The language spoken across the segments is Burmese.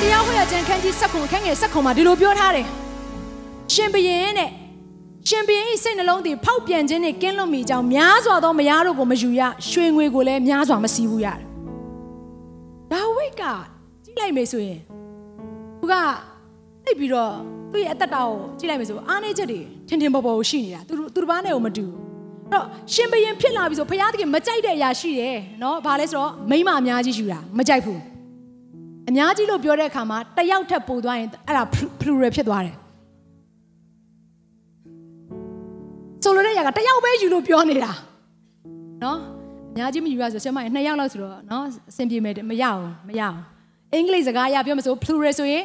တရားဟောရခြင်းခန်းကြီးဆက်ခွန်ခန်းငယ်ဆက်ခွန်မှာဒီလိုပြောထားတယ်ရှင်ဘရင်တဲ့ရှင်ဘရင်ဤစိတ်နှလုံးသည်ဖောက်ပြန်ခြင်းနဲ့ကင်းလွတ်မိကြောင်းများစွာသောမယားတို့ကိုမယူရရွှေငွေကိုလည်းများစွာမစီးဘူးရတယ်ဒါဝိတ်ကကြည့်လိုက်မေဆိုရင်သူကသိပြီးတော့သူ့ရဲ့အသက်တာကိုကြည့်လိုက်မေဆိုအားနေချက်တွေထင်ထင်ပေါ်ပေါ်ရှိနေတာသူသူတစ်ပားနဲ့ကိုမတူဘူးအဲ့တော့ရှင်ဘရင်ဖြစ်လာပြီဆိုဘုရားသခင်မကြိုက်တဲ့အရာရှိတယ်နော်ဘာလဲဆိုတော့မိမအများကြီးယူတာမကြိုက်ဘူး အများကြီးလို့ပြောတဲ့အခါမှာတစ်ယောက်ထက်ပိုသွားရင်အဲ့ဒါ plural ဖြစ်သွားတယ်ဆိုလိုတဲ့ຢာကတစ်ယောက်ပဲယူလို့ပြောနေတာနော်အများကြီးမယူရဆိုဆရာမကြီးနှစ်ယောက်လောက်ဆိုတော့နော်အဆင်ပြေမယ်မရအောင်မရအောင်အင်္ဂလိပ်စကားအရပြောမဆို plural ဆိုရင်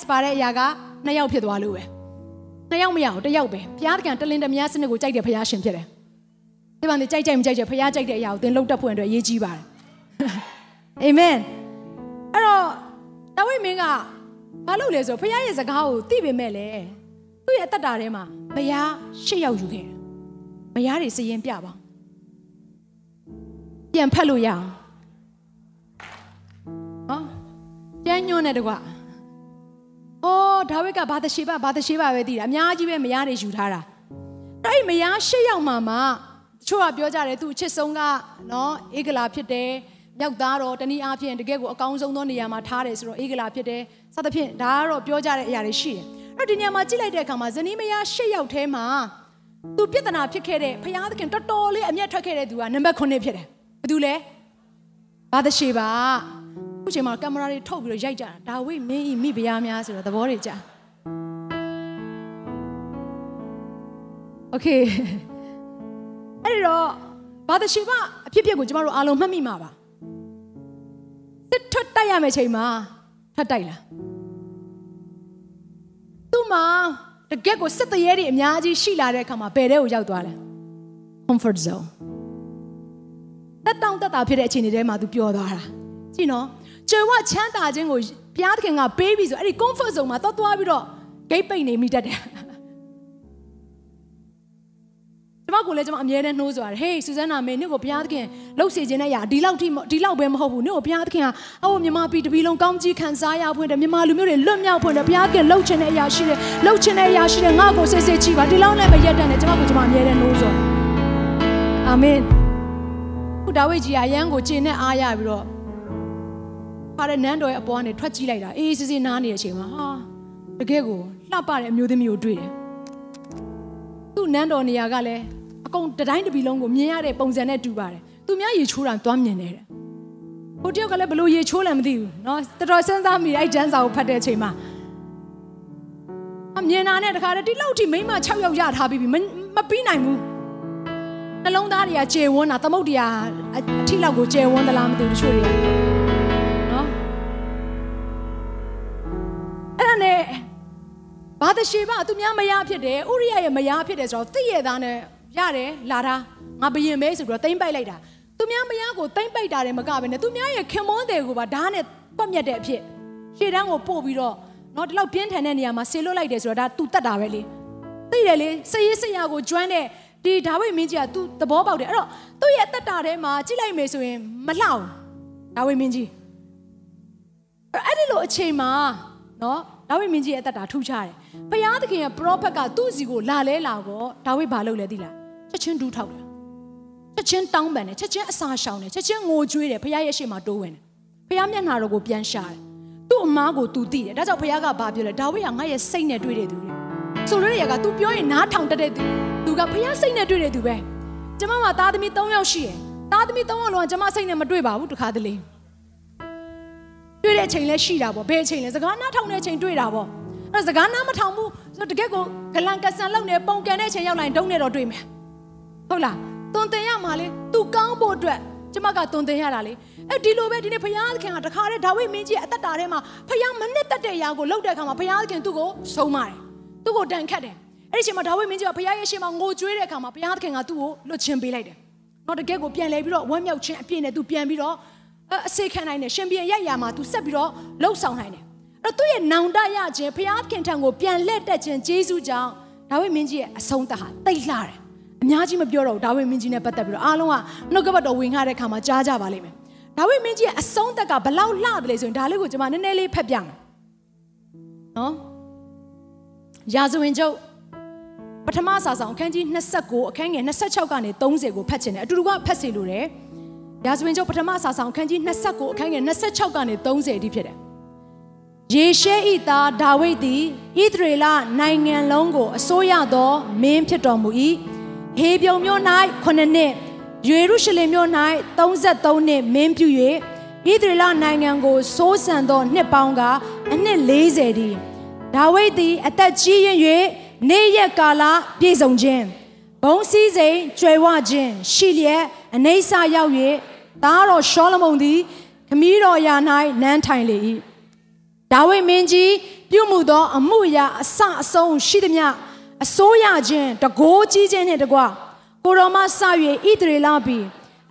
s ပါတဲ့အရာကနှစ်ယောက်ဖြစ်သွားလို့ပဲနှစ်ယောက်မရအောင်တစ်ယောက်ပဲဘုရားသခင်တလင်းတမယားစနစ်ကိုကြိုက်တဲ့ဘုရားရှင်ဖြစ်တယ်ဒီမှာနေကြိုက်ကြိုက်မကြိုက်ကြဘုရားကြိုက်တဲ့အရာကိုသင်လှုပ်တတ်ဖို့အတွက်အရေးကြီးပါတယ်အာမင်အဲ့တော့ဒါဝိ မင်းကဘာလုပ်လဲဆိုဖခင်ရဲ့စကားကိုသိပေမဲ့လေသူ့ရဲ့အသက်တာထဲမှာမယားရှစ်ယောက်ယူခဲ့တယ်မယားတွေစရင်ပြပါပြန်ဖတ်လို့ရအောင်ဟောကျန်းညွန်းတဲ့တကွအော်ဒါဝိဒ်ကဘာတရှိပါဘာတရှိပါပဲသိတာအများကြီးပဲမယားတွေယူထားတာအဲ့ဒီမယားရှစ်ယောက်မှာမှတချို့ကပြောကြတယ်သူအချစ်ဆုံးကနော်ဧကလာဖြစ်တယ် မြောက်သားတော့တနည်းအားဖြင့်တကယ်ကိုအကောင်းဆုံးသောနေရာမှာထားတယ်ဆိုတော့ဧကလာဖြစ်တယ်စသဖြင့်ဒါကတော့ပြောကြတဲ့အရာတွေရှိတယ်အဲ့တော့ဒီနေရာမှာကြည့်လိုက်တဲ့အခါမှာဇနီးမယားရှစ်ယောက်ထဲမှာသူပြဿနာဖြစ်ခဲ့တဲ့ဖယားသခင်တော်တော်လေးအမျက်ထွက်ခဲ့တဲ့သူကနံပါတ်9ဖြစ်တယ်ဘယ်သူလဲဘာသရှိပါခုချိန်မှာကင်မရာတွေထုတ်ပြီးတော့ရိုက်ကြတာဒါဝိမင်းဤမိဖုရားများဆိုတော့သဘောတွေကြာโอเคအဲ့ဒီတော့ဘာသရှိပါအဖြစ်ဖြစ်ကိုကျမတို့အားလုံးမှတ်မိမှာပါ စစ်ထွက်တိုက်ရမယ့်ချိန်မှာထွက်တိုက်လားသူ့မှာတကက်ကိုစစ်တရေတွေအများကြီးရှိလာတဲ့အခါမှာဘယ်တဲ့ကိုရောက်သွားလဲ comfort zone တက်တောင့်တက်တာဖြစ်တဲ့အခြေအနေထဲမှာသူပျော်သွားတာကြည့်နော်ကျွယ်ဝချမ်းသာခြင်းကိုဘုရားသခင်ကပေးပြီဆိုအဲ့ဒီ comfort zone မှာတော့သွားပြီးတော့ဂိတ်ပိတ်နေမိတတ်တယ် မကိုလည်းကျမအမြဲတမ်းနှိုးဆိုရတယ်ဟေးစူဇန်နာမေနင့်ကိုဘုရားသခင်လှုပ်စေခြင်းနဲ့ရာဒီလောက်ထိဒီလောက်ပဲမဟုတ်ဘူးနင့်ကိုဘုရားသခင်ကအော်မြန်မာပြည်တပြည်လုံးကောင်းကြီးခံစားရဖွင့်တယ်မြန်မာလူမျိုးတွေလွတ်မြောက်ဖွင့်တယ်ဘုရားသခင်လှုပ်ခြင်းတဲ့အရာရှိတယ်လှုပ်ခြင်းတဲ့အရာရှိတယ်ငါ့ကိုစစ်စစ်ကြည့်ပါဒီလောက်လည်းမရက်တန်နဲ့ကျမကိုကျမအမြဲတမ်းနှိုးဆိုအာမင်ခုဒါဝိဒ်ကြီးအရန်ကိုကျင်နဲ့အားရပြီးတော့ဖားတဲ့နန်းတော်ရဲ့အပေါ်ကနေထွက်ကြည့်လိုက်တာအေးစစ်စစ်နားနေတဲ့အချိန်မှာဟာတကယ်ကိုလှပတဲ့အမျိုးသမီးကိုတွေ့တယ်သူ့နန်းတော်နေရာကလည်းအ ကုန်တတိုင်းတပီလုံးကိုမြင်ရတဲ့ပုံစံနဲ့တူပါတယ်သူများရေချိုးတာသွားမြင်တယ်တဲ့ဟိုတယောက်ကလည်းဘလို့ရေချိုးလည်းမသိဘူးเนาะတော်တော်စဉ်းစားမိအဲ့ဂျန်စာကိုဖတ်တဲ့အချိန်မှာအမြင်နာနဲ့တခါတည်းဒီလောက်ထိမိမ6ယောက်ရထားပြီးပြီမမပြီးနိုင်ဘူးနှလုံးသားတွေကကျေဝန်းတာသမုတ်တရားအအထိလောက်ကိုကျေဝန်းသလားမသိဘူးတချို့တွေကနော်အဲ့ဒါနဲ့ဘာတရှိပါသူများမယားဖြစ်တယ်ဥရိယရဲ့မယားဖြစ်တယ်ဆိုတော့သိရသားနဲ့ ရတယ်လာတာငါဘယင်မဲဆိုပြီးတော့တိမ့်ပိုက်လိုက်တာသူများမယားကိုတိမ့်ပိုက်တာတယ်မကဘဲနဲ့သူများရဲ့ခင်မွန်းတယ်ကိုပါဓာတ်နဲ့ပတ်မြတ်တဲ့အဖြစ်ရှေ့တန်းကိုပို့ပြီးတော့နော်ဒီလောက်ပြင်းထန်တဲ့နေရာမှာဆေလွတ်လိုက်တယ်ဆိုတော့ဒါသူတတ်တာပဲလေသိတယ်လေစရေးစရာကိုကျွမ်းတဲ့ဒီဒါဝိမင်းကြီးကသူသဘောပေါက်တယ်အဲ့တော့သူ့ရဲ့တက်တာထဲမှာကြည့်လိုက်မယ်ဆိုရင်မလှအောင်ဒါဝိမင်းကြီးအဲ့ဒီလိုအချိန်မှာနော်ဒါဝိမင်းကြီးရဲ့အသက်တာထူးခြားတယ်။ဘုရားသခင်ရဲ့ပရောဖက်ကသူ့စီကိုလာလဲလာတော့ဒါဝိဘာလုပ်လဲသိလား။ ချက်ချင်းဒူးထောက်တယ်။ချက်ချင်းတောင်းပန်တယ်ချက်ချင်းအစာရှောင်တယ်ချက်ချင်းငိုကြွေးတယ်ဘုရားရဲ့ရှေ့မှာတိုးဝင်တယ်။ဘုရားမျက်နှာတော်ကိုပြန်ရှာတယ်။သူ့အမားကိုသူသိတယ်။ဒါကြောင့်ဘုရားကဘာပြောလဲဒါဝိဟာငါရဲ့စိတ်နဲ့တွေ့တဲ့သူတွေ။ဆိုလိုတဲ့ရက तू ပြောရင်နားထောင်တတ်တဲ့သူ။ तू ကဘုရားစိတ်နဲ့တွေ့တဲ့သူပဲ။ကျမမှာသားသမီး၃ယောက်ရှိတယ်။သားသမီး၃ယောက်လုံးကကျမစိတ်နဲ့မတွေ့ပါဘူးတခါတလေ။တွေ့တဲ့အချိန်လဲရှိတာပေါ့ဘယ်အချိန်လဲစကားနားထောင်တဲ့အချိန်တွေ့တာပေါ့အဲ့ဒါစကားနားမထောင်ဘူးဆိုတကက်ကိုဂလန်ကဆန်လောက်နေပုံကန်တဲ့အချိန်ရောက်လာရင်ဒုံနဲ့တော့တွေ့မယ် ဟုတ်လားသွန်တင်ရမှာလေ तू ကောင်းဖို့အတွက်ကျမကတုံတင်ရတာလေအဲဒီလိုပဲဒီနေ့ဘုရားသခင်ကတခါတည်းဒါဝိမင်းကြီးရဲ့အသက်တာထဲမှာဘုရားမနစ်သက်တဲ့အရာကိုလုပ်တဲ့အခါမှာဘုရားသခင်သူ့ကိုဆုံးမတယ်သူ့ကိုတန်ခတ်တယ်အဲ့ဒီအချိန်မှာဒါဝိမင်းကြီးကဘုရားရဲ့ရှေ့မှာငိုကြွေးတဲ့အခါမှာဘုရားသခင်ကသူ့ကိုလွတ်ချင်းပေးလိုက်တယ်တော့တကယ်ကိုပြန်လဲပြီးတော့ဝမ်းမြောက်ခြင်းအပြည့်နဲ့သူပြန်ပြီးတော့အစေခံနိုင်တယ်ရှင်ပြန်ရိုက်ရာမှာသူဆက်ပြီးတော့လှုပ်ဆောင်နိုင်တယ်အဲ့တော့သူ့ရဲ့နောင်တရခြင်းဘုရားသခင်ထံကိုပြန်လက်တက်ခြင်းဂျေဇုကြောင့်ဒါဝိမင်းကြီးရဲ့အဆုံးသတ်ဟာတိတ်လှတယ် အများကြီးမပြောတော့ဘူးဒါဝိမင်းကြီးနဲ့ပတ်သက်ပြီးတော့အားလုံးကနှုတ်ကပတ်တော်ဝင်ခတဲ့အခါမှာကြားကြပါလိမ့်မယ်ဒါဝိမင်းကြီးရဲ့အဆုံးသက်ကဘလောက်လှတယ်လဲဆိုရင်ဒါလေးကိုကျွန်မနည်းနည်းလေးဖတ်ပြမယ်နော်ရာဇဝင်ကျုပ်ပထမစာဆောင်အခန်းကြီး29အခန်းငယ်26ကနေ30ကိုဖတ်ချင်တယ်အတူတူကဖတ်စီလို့တယ်ရာဇဝင်ကျုပ်ပထမစာဆောင်အခန်းကြီး29အခန်းငယ်26ကနေ30အထိဖြစ်တယ်ယေရှဲဤသားဒါဝိဒ်သည်ဣသရေလနိုင်ငံလုံးကိုအစိုးရသောမင်းဖြစ်တော်မူ၏ ဟေပြုံမြို့၌9နှစ်ယေရုရှလင်မြို့၌33နှစ်မင်းပြု၍ဣသရေလနိုင်ငံကိုစိုးစံသောနှစ်ပေါင်းကအနှစ်40တည်းဒါဝိဒ်သည်အသက်ကြီးရင်၍နေ့ရက်ကာလပြည့်စုံခြင်းဘုံစည်းစိမ်ကျွယ်ဝခြင်းရှိလျက်အနေဆာရောက်၍သားတော်ရှောလမုန်သည်ခမည်းတော်ရာ၌နန်းထိုင်လေ၏ဒါဝိဒ်မင်းကြီးပြုမှုသောအမှုအရာအဆအဆုံးရှိသမျှ အစိုးရခြင်းတကိုးကြီးခြင်းနှင့်တကွကိုရောမဆ၍ဣသရေလပြည်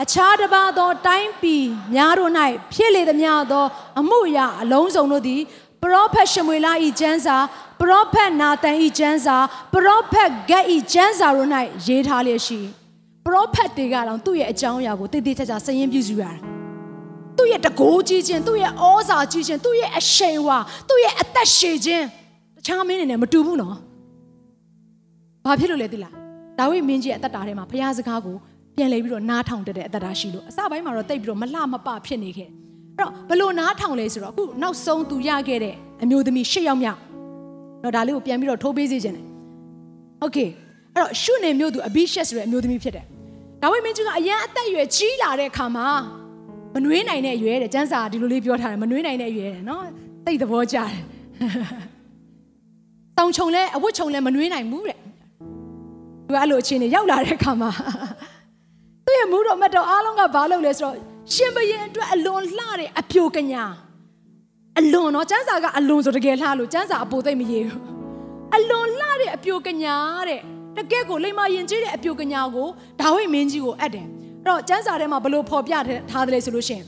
အခြားတစ်ပါးသောတိုင်းပြည်များတို့၌ဖြစ်လေသမျှသော အမှုအရာအလုံးစုံတို့သည်ပရောဖက်ရှမွေလာဤကျမ်းစာပရောဖက်နာသန်ဤကျမ်းစာပရောဖက်ဂက်ဤကျမ်းစာတို့၌ရေးထားလျက်ရှိပရောဖက်တွေကတော့သူ့ရဲ့အကြောင်းအရာကိုတည်တည်ချာချာစရင်ပြုစုရတယ်သူ့ရဲ့တကိုးကြီးခြင်းသူ့ရဲ့ဩဇာကြီးခြင်းသူ့ရဲ့အရှိန်ဝါသူ့ရဲ့အသက်ရှည်ခြင်းတခြားမင်းတွေနဲ့မတူဘူးနော် ဘာဖြစ်လို့လဲသိလားဒါဝိမင်းကြီးရဲ့အသက်တာထဲမှာဘုရားစကားကိုပြန်လဲပြီးတော့နားထောင်တတ်တဲ့အသက်တာရှိလို့အစပိုင်းမှာတော့တိတ်ပြီးတော့မလှမပဖြစ်နေခဲ့အဲ့တော့ဘလို့နားထောင်လဲဆိုတော့အခုနောက်ဆုံးသူရခဲ့တဲ့အမျိုးသမီး၈ယောက်မြောက်တော့ဒါလေးကိုပြန်ပြီးတော့ထိုးပေးစေခြင်းတယ်โอเคအဲ့တော့ရှုနေမျိုးသူအဘိရှက်ဆိုတဲ့အမျိုးသမီးဖြစ်တယ်ဒါဝိမင်းကြီးကအရန်အသက်အရွယ်ကြီးလာတဲ့အခါမှာမနှွေးနိုင်တဲ့အရွယ်တဲ့ကျန်းစာဒီလိုလေးပြောထားတယ်မနှွေးနိုင်တဲ့အရွယ်တဲ့နော်တိတ်သဘောကျတယ်တောင်ချုံလဲအဝတ်ချုံလဲမနှွေးနိုင်ဘူးတဲ့ သူအဲ့လိုအခြေအနေရောက်လာတဲ့အခါမှာသူ့ရဲ့မူတော်မတ်တော်အားလုံးကဘာလုပ်လဲဆိုတော့ရှင်ဘရင်အတွက်အလွန်လှတဲ့အပြိုကညာအလွန်တော့ကျန်းစာကအလွန်ဆိုတကယ်လှလို့ကျန်းစာအပိုသိမ့်မရေဘူးအလွန်လှတဲ့အပြိုကညာတဲ့တကယ်ကိုလိမ္မာရင်ကြီးတဲ့အပြိုကညာကိုဒါဝိမင်းကြီးကိုအပ်တယ်အဲ့တော့ကျန်းစာထဲမှာဘလို့ဖော်ပြထားတယ်ဆိုလို့ရှင်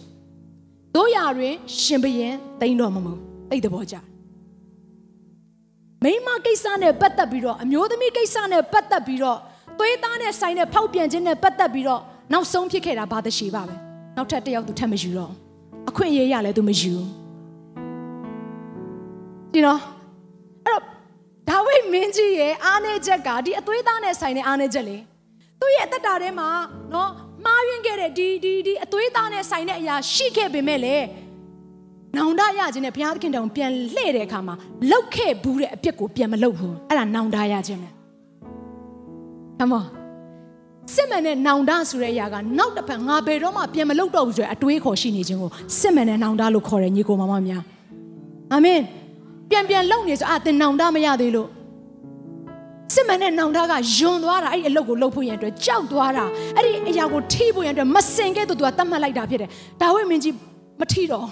တို့ရာတွင်ရှင်ဘရင်တိန်တော်မမူတိတ်တဘောကြ မိမကိစ္စနဲ့ပတ်သက်ပြီးတော့အမျိုးသမီးကိစ္စနဲ့ပတ်သက်ပြီးတော့သွေးသားနဲ့ဆိုင်တဲ့ဖောက်ပြန်ခြင်းနဲ့ပတ်သက်ပြီးတော့နောက်ဆုံးဖြစ်ခဲ့တာဘာသရှိပါပဲနောက်ထပ်တစ်ယောက်သူထပ်မယူတော့အခွင့်အရေးရလဲသူမယူဒီနော်အဲ့တော့ဒါဝိမင်းကြီးရဲ့အားနေချက်ကဒီအသွေးသားနဲ့ဆိုင်တဲ့အားနေချက်လေသူ့ရဲ့အသက်တာထဲမှာနော်မှားယွင်းခဲ့တဲ့ဒီဒီဒီအသွေးသားနဲ့ဆိုင်တဲ့အရာရှိခဲ့ပေမဲ့လေ နောင်တရခြင်းနဲ့ဘုရားသခင်တောင်ပြန်လှည့်တဲ့အခါမှာလောက်ခဲ့ဘူးတဲ့အပြစ်ကိုပြန်မလုပ်ဘူးအဲ့ဒါနောင်တရခြင်းပဲ Come on စစ်မှန်တဲ့နောင်တဆိုတဲ့အရာကနောက်တစ်ဖက်ငါဘယ်တော့မှပြန်မလုပ်တော့ဘူးဆိုတဲ့အတွေးခေါ်ရှိနေခြင်းကိုစစ်မှန်တဲ့နောင်တလို့ခေါ်တယ်ညီကိုမမများအာမင်ပြန်ပြန်လုပ်နေဆိုအာသင်နောင်တမရသေးလို့စစ်မှန်တဲ့နောင်တကယွန်သွားတာအဲ့ဒီအလုပ်ကိုလုပ်ဖို့ရန်အတွက်ကြောက်သွားတာအဲ့ဒီအရာကိုထိဖို့ရန်အတွက်မစင်ခဲ့သူကတတ်မှတ်လိုက်တာဖြစ်တယ်ဒါဝိမင်းကြီးမထိတော့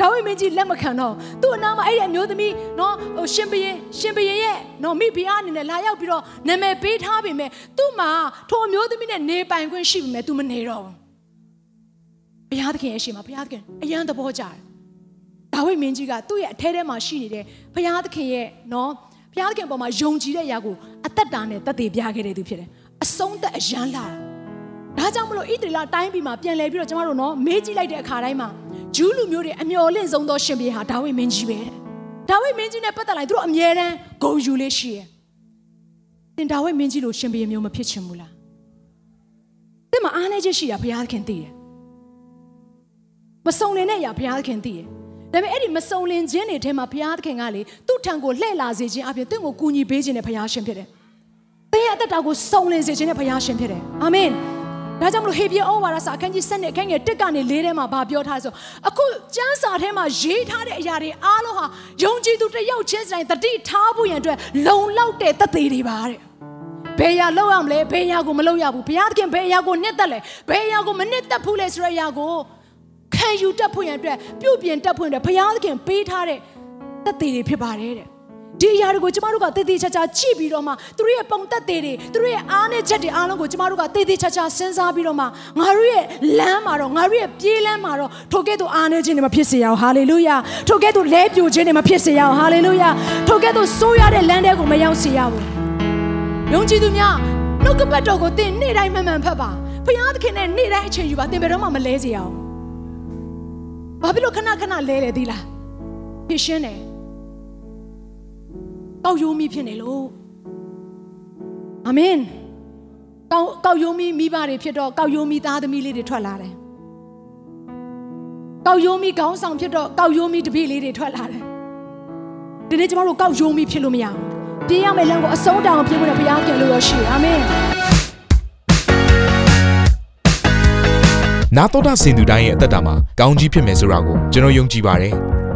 ဒါဝိမင်းကြီးလက်မခံတော့သူ့အနာမှာအဲ့ဒီအမျိုးသမီးနော်ဟိုရှင်ဘရင်ရှင်ဘရင်ရဲ့နော်မိဖုရားအနေနဲ့လာရောက်ပြီးတော့နာမည်ပေးထားပေမဲ့သူ့မှာထိုအမျိုးသမီးနဲ့နေပိုင်ခွင့်ရှိပေမဲ့ तू မနေတော့ဘူးဘုရားသခင်ရဲ့ရှင်မှာဘုရားသခင်အယံသဘောကြတယ်ဒါဝိမင်းကြီးကသူ့ရဲ့အထဲထဲမှာရှိနေတဲ့ဘုရားသခင်ရဲ့နော်ဘုရားသခင်ပေါ်မှာယုံကြည်တဲ့အရာကိုအသက်တာနဲ့တသက်ပြခဲ့တဲ့သူဖြစ်တယ်အဆုံးသက်အယံလာတာဒါကြောင့်မလို့ဣသရေလတိုင်းပြည်မှာပြန်လဲပြီးတော့ကျမတို့နော်မေးကြည့်လိုက်တဲ့အခါတိုင်းမှာ ဂျူးလူမျိုးတွေအမျော်လင့်ဆုံးသောရှင်ပြေဟာဒါဝိမင်းကြီးပဲတဲ့ဒါဝိမင်းကြီးနဲ့ပတ်သက်လိုက်သူတို့အမြဲတမ်းဂုံယူလေးရှိရဲ့သင်ဒါဝိမင်းကြီးလိုရှင်ပြေမျိုးမဖြစ်ချင်ဘူးလားသင်မှာအားနေချက်ရှိတာဘုရားသခင်သိတယ်မစုံလင်တဲ့အရာဘုရားသခင်သိတယ်ဒါပေမဲ့အဲ့ဒီမစုံလင်ခြင်းတွေထဲမှာဘုရားသခင်ကလေသူ့ထံကိုလှည့်လာစေခြင်းအပြင်တင့်ကိုကူညီပေးခြင်းနဲ့ဘုရားရှင်ဖြစ်တယ်။သင်ရဲ့အသက်တာကိုစုံလင်စေခြင်းနဲ့ဘုရားရှင်ဖြစ်တယ်။အာမင်။ ဒါကြောင့်မလို့ဟေပြဩဝါဒစာအခန်းကြီး7နဲ့အခန်းငယ်1ကနေ4ထဲမှာဗာပြောထားဆိုအခုကျမ်းစာထဲမှာရေးထားတဲ့အရာတွေအားလုံးဟာယုံကြည်သူတစ်ယောက်ချင်းစတိုင်းတတိထားဖို့ရန်အတွက်လုံလောက်တဲ့သက်သေတွေပါတဲ့။ဘဘယ်အရာလောက်ရမလဲဘယ်အရာကိုမလုပ်ရဘူးဘုရားသခင်ဘယ်အရာကိုနှစ်သက်လဲဘယ်အရာကိုမနှစ်သက်ဘူးလဲဆိုတဲ့အရာကိုခံယူတတ်ဖို့ရန်အတွက်ပြုတ်ပြင်တတ်ဖို့ရန်အတွက်ဘုရားသခင်ပေးထားတဲ့သက်သေတွေဖြစ်ပါတယ်တဲ့ ဒီအရာတွေကိုကျမတို့ကတည်တည်ချာချာကြည့်ပြီးတော့မှသူတို့ရဲ့ပုံသက်တွေတွေသူတို့ရဲ့အားနဲ့ချက်တွေအားလုံးကိုကျမတို့ကတည်တည်ချာချာစဉ်းစားပြီးတော့မှငါတို့ရဲ့လမ်းမှာတော့ငါတို့ရဲ့ပြေးလမ်းမှာတော့ထိုကဲ့သို့အားနဲ့ခြင်းတွေမဖြစ်စေရအောင်ဟာလေလုယာထိုကဲ့သို့လဲပြိုခြင်းတွေမဖြစ်စေရအောင်ဟာလေလုယာထိုကဲ့သို့ဆိုးရတဲ့လမ်းတွေကိုမရောက်စေရဘူးယုံကြည်သူများနှုတ်ကပတ်တော်ကိုသင်နေ့တိုင်းမှန်မှန်ဖတ်ပါဘုရားသခင်နဲ့နေ့တိုင်းအချိန်ယူပါသင်ဘယ်တော့မှမလဲစေရအောင်ဘာဖြစ်လို့ခဏခဏလဲလေသီလားဖြစ်ရှင်းတယ် ကောက်ရိုးမိဖြစ်နေလို့အာမင်ကောက်ကောက်ရိုးမိမိဘတွေဖြစ်တော့ကောက်ရိုးမိသားသမီးလေးတွေထွက်လာတယ်ကောက်ရိုးမိခေါင်းဆောင်ဖြစ်တော့ကောက်ရိုးမိတပည့်လေးတွေထွက်လာတယ်ဒီနေ့ကျမတို့ကောက်ရိုးမိဖြစ်လို့မရဘူးပြေးရမယ့်လမ်းကိုအဆုံးတောင်ပြေးဖို့လည်းဘုရားပြန်လို့ရရှိအာမင်နာတော်တာစင်သူတိုင်းရဲ့အသက်တာမှာကောင်းကြီးဖြစ်မယ်ဆိုတာကိုကျွန်တော်ယုံကြည်ပါတယ်။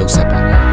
နှုတ်ဆက်ပါတယ်